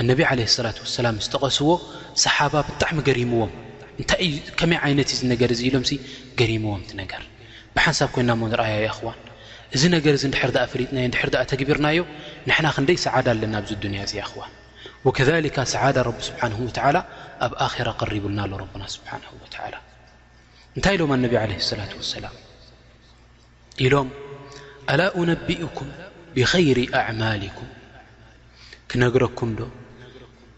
ኣነቢ ዓለይሂ ሰላቱ ወሰላም ምስ ጠቐስዎ ሰሓባ ብጣዕሚ ገሪምዎም እንታይ እዩ ከመይ ዓይነት እዩ እዚ ነገር እዚ ኢሎምሲ ገሪምዎም እቲ ነገር ብሓንሳብ ኮይና እሞ ንርኣያ የእኽዋን እዚ ነገር እዚ እንድሕር ድኣ ፈሊጥናዮ እንድሕር ድኣ ተግቢርናዮ ንሕና ክንደይ ሰዓዳ ኣለና ኣብዚ ኣዱንያ እዚኣ እኽዋን ወከዛሊካ ሰዓዳ ረቢ ስብሓንሁ ወተዓላ ኣብ ኣኼራ ቀሪቡልና ኣሎ ረብና ስብሓንሁ ወተዓላ እንታይ ኢሎም ኣነቢ ዓለይሂ ሰላቱ ወሰላም ኢሎም ኣላ ኡነቢኡኩም ብኸይሪ ኣዕማሊኩም ክነግረኩም ዶ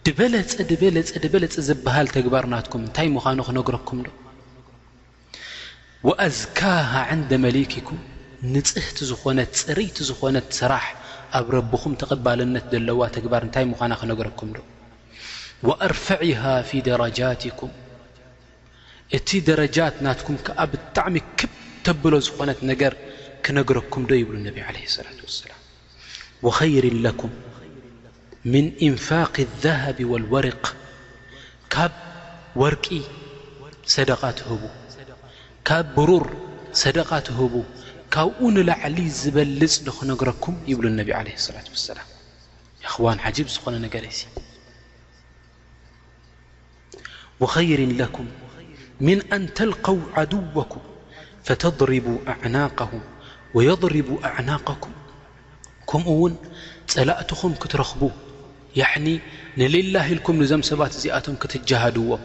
ድበለፀ ድበለፀ ድበለፀ ዝበሃል ተግባር ናትኩም እንታይ ምዃኑ ክነግረኩም ዶ ወኣዝካሃ ዕንደ መሊኪኩም ንፅህቲ ዝኾነት ፅርይቲ ዝኾነት ስራሕ ኣብ ረብኹም ተቐባልነት ዘለዋ ተግባር እንታይ ምዃና ክነግረኩም ዶ ወኣርፍዒሃ ፊ ደረጃትኩም እቲ ደረጃት ናትኩም ከኣ ብጣዕሚ ክብ ተብሎ ዝኾነት ነገር ክነግረኩም ዶ ይብሉ ነቢ ዓለይሂ ሰላቱ ወሰላም ወኸይሪን ለኩም ምን ኢንፋቂ ዛሃቢ ወልወርቅ ካብ ወርቂ ሰደቓ ትህቡ ካብ ብሩር ሰደቓ ትህቡ ካብኡ ንላዕሊ ዝበልጽ ዶ ክነግረኩም ይብሉ ነቢ ዓለይሂ ሰላቱ ወሰላም የኽዋን ዓጂብ ዝኾነ ነገር እዩዚ ወኸይሪን ለኩም ሚን ኣን ተልቀው ዓድወኩም ፈተድሪቡ ኣዕናቀሁም ወየድሪቡ ኣዕናቀኩም ከምኡ ውን ጸላእትኹም ክትረኽቡ ያዕኒ ንሊላህ ኢልኩም ንዘም ሰባት እዚኣቶም ክትጀሃድዎም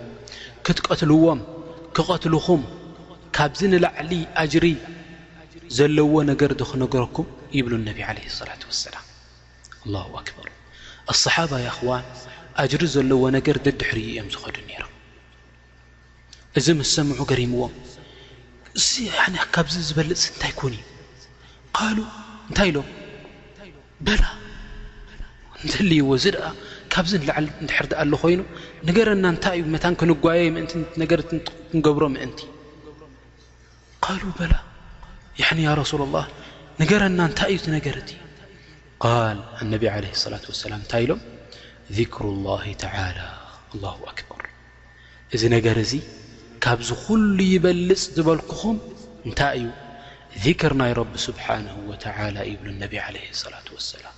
ክትቀትልዎም ክቐትልኹም ካብዚ ንላዕሊ ኣጅሪ ዘለዎ ነገር ዶ ክነገረኩም ይብሉ ነቢ ዓለይሂ ሰላቱ ወሰላም ኣላሁ ኣክበር ኣስሓባ ያኣኽዋን ኣጅሪ ዘለዎ ነገር ደድሕሪኡ እዮም ዝኸዱ ነይሮም እዚ ምስ ሰምዑ ገሪምዎም እዚ ካብዚ ዝበልፅ እንታይ ኮን እዩ ቃሉ እንታይ ኢሎም በላ ንተልይዎ እዚ ደኣ ካብዚ ንላዓል ንድሕር ድኣ ኣሉ ኾይኑ ንገረና እንታይ እዩ መታን ክንጓየ ምእንቲ ነገርት ክንገብሮ ምእንቲ ቃሉ በላ ያኒ ያ ረሱላ ላህ ንገረና እንታይ እዩ እቲ ነገር እቲ ቃል ኣነቢ ዓለ ሰላት ወሰላም እንታይ ኢሎም ذክሩ ላሂ ተላ ኣላሁ ኣክበር እዚ ነገር እዚ ካብዚ ዅሉ ይበልፅ ዝበልኩኹም እንታይ እዩ ዚክር ናይ ረቢ ስብሓንሁ ወተዓላ ይብሉ ነቢ ዓለህ ሰላት ወሰላም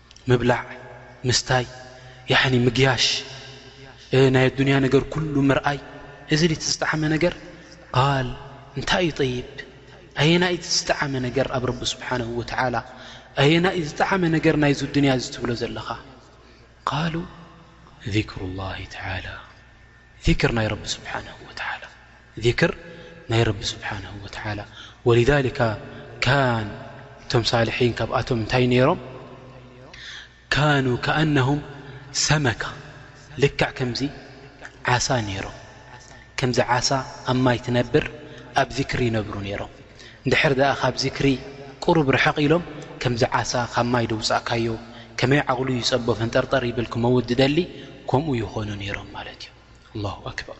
ምብላዕ ምስታይ ያዕኒ ምግያሽ ናይ ኣዱንያ ነገር ኩሉ ምርኣይ እዚ ድዩቲ ዝጠዓመ ነገር ቃል እንታይ እዩ ጠይብ ኣየናይ እቲ ዝጠዓመ ነገር ኣብ ረቢ ስብሓን ወተላ ኣየናይ ዝጠዓመ ነገር ናይ ዝዱንያ እዚ ትብሎ ዘለኻ ቃሉ ذክሩ ላህ ተላ ذክር ናይ ረቢ ስብሓን ወተላ ዚክር ናይ ረቢ ስብሓነሁ ወተዓላ ወሊዛሊካ ካን እቶም ሳልሒን ካብኣቶም እንታይ ነይሮም ካኑ ከኣነሁም ሰመካ ልክዕ ከምዚ ዓሳ ነይሮም ከምዚ ዓሳ ኣብ ማይ ትነብር ኣብ ዚክሪ ይነብሩ ነይሮም እንድሕር ደኣ ካብ ዚክሪ ቅሩብ ርሕቕ ኢሎም ከምዚ ዓሳ ካብ ማይ ደውጻእካዮ ከመይ ዓቕሉ ይጸቦ ፈንጠርጠር ይብል ክመውት ዝደሊ ከምኡ ይኾኑ ነይሮም ማለት እዩ ኣላሁ ኣክበር